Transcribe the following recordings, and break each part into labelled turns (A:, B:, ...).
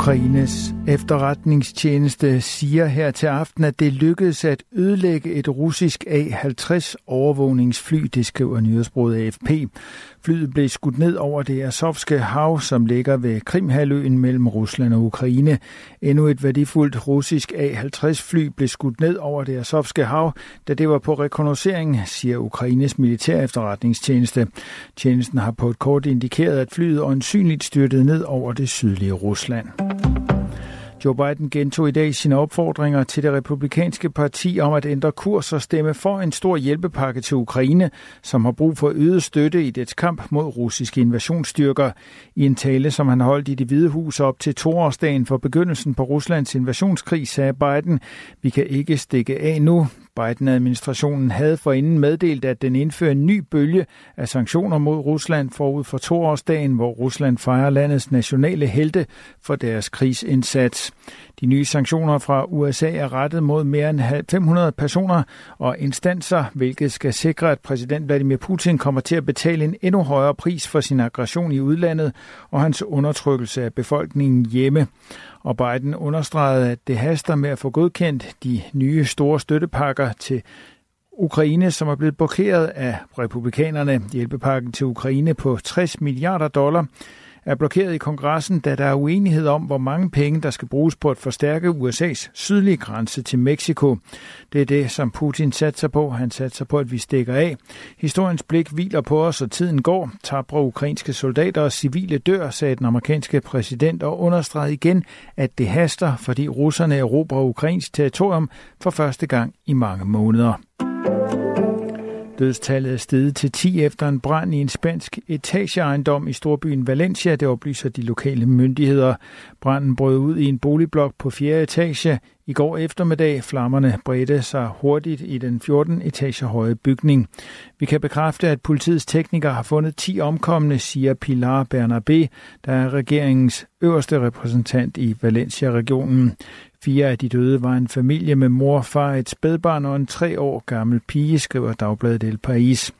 A: Ukraines efterretningstjeneste siger her til aften, at det lykkedes at ødelægge et russisk A-50 overvågningsfly, det skriver nyhedsbruget AFP. Flyet blev skudt ned over det Azovske hav, som ligger ved Krimhaløen mellem Rusland og Ukraine. Endnu et værdifuldt russisk A-50-fly blev skudt ned over det Azovske hav, da det var på rekognoscering, siger Ukraines militær efterretningstjeneste. Tjenesten har på et kort indikeret, at flyet øjensynligt styrtede ned over det sydlige Rusland. Joe Biden gentog i dag sine opfordringer til det republikanske parti om at ændre kurs og stemme for en stor hjælpepakke til Ukraine, som har brug for øget støtte i dets kamp mod russiske invasionsstyrker. I en tale, som han holdt i det hvide hus op til toårsdagen for begyndelsen på Ruslands invasionskrig, sagde Biden, vi kan ikke stikke af nu. Biden-administrationen havde forinden meddelt, at den indfører en ny bølge af sanktioner mod Rusland forud for toårsdagen, hvor Rusland fejrer landets nationale helte for deres krigsindsats. De nye sanktioner fra USA er rettet mod mere end 500 personer og instanser, hvilket skal sikre, at præsident Vladimir Putin kommer til at betale en endnu højere pris for sin aggression i udlandet og hans undertrykkelse af befolkningen hjemme. Og Biden understregede, at det haster med at få godkendt de nye store støttepakker til Ukraine, som er blevet blokeret af republikanerne. Hjælpepakken til Ukraine på 60 milliarder dollar er blokeret i kongressen, da der er uenighed om, hvor mange penge, der skal bruges på at forstærke USA's sydlige grænse til Mexico. Det er det, som Putin satser på. Han satser på, at vi stikker af. Historiens blik hviler på os, og tiden går. Tabre ukrainske soldater og civile dør, sagde den amerikanske præsident, og understregede igen, at det haster, fordi russerne erobrer ukrainsk territorium for første gang i mange måneder. Dødstallet er steget til 10 efter en brand i en spansk etageejendom i storbyen Valencia, det oplyser de lokale myndigheder. Branden brød ud i en boligblok på 4. etage. I går eftermiddag flammerne bredte sig hurtigt i den 14 etager høje bygning. Vi kan bekræfte, at politiets teknikere har fundet 10 omkomne, siger Pilar Bernabé, der er regeringens øverste repræsentant i Valencia-regionen. Fire af de døde var en familie med mor, far, et spædbarn og en tre år gammel pige, skriver Dagbladet El País.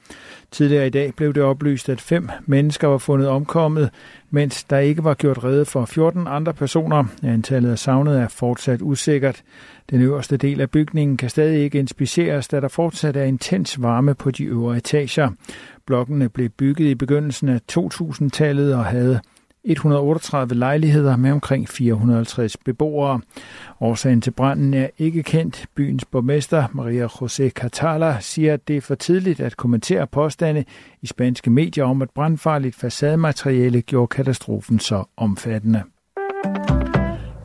A: Tidligere i dag blev det oplyst, at fem mennesker var fundet omkommet, mens der ikke var gjort rede for 14 andre personer. Antallet af savnet er fortsat usikkert. Den øverste del af bygningen kan stadig ikke inspiceres, da der fortsat er intens varme på de øvre etager. Blokkene blev bygget i begyndelsen af 2000-tallet og havde 138 lejligheder med omkring 450 beboere. Årsagen til branden er ikke kendt. Byens borgmester Maria José Catala siger, at det er for tidligt at kommentere påstande i spanske medier om, at brandfarligt facademateriale gjorde katastrofen så omfattende.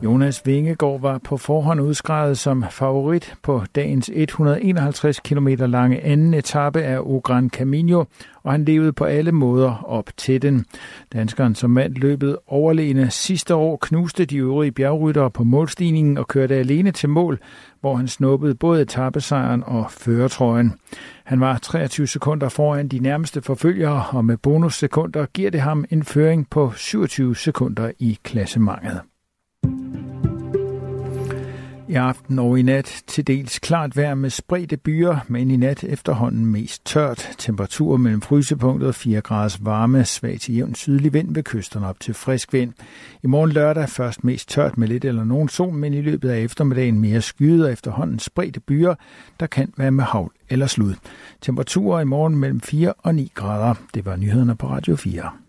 A: Jonas Vingegaard var på forhånd udskrevet som favorit på dagens 151 km lange anden etape af O Gran Camino, og han levede på alle måder op til den. Danskeren som mand løbet overlegne sidste år knuste de øvrige bjergryttere på målstigningen og kørte alene til mål, hvor han snuppede både etappesejren og føretrøjen. Han var 23 sekunder foran de nærmeste forfølgere, og med bonussekunder giver det ham en føring på 27 sekunder i klassementet. I aften og i nat til dels klart vejr med spredte byer, men i nat efterhånden mest tørt. Temperatur mellem frysepunktet og 4 graders varme, svag til jævn sydlig vind ved kysterne op til frisk vind. I morgen lørdag først mest tørt med lidt eller nogen sol, men i løbet af eftermiddagen mere skyet og efterhånden spredte byer, der kan være med havl eller slud. Temperaturer i morgen mellem 4 og 9 grader. Det var nyhederne på Radio 4.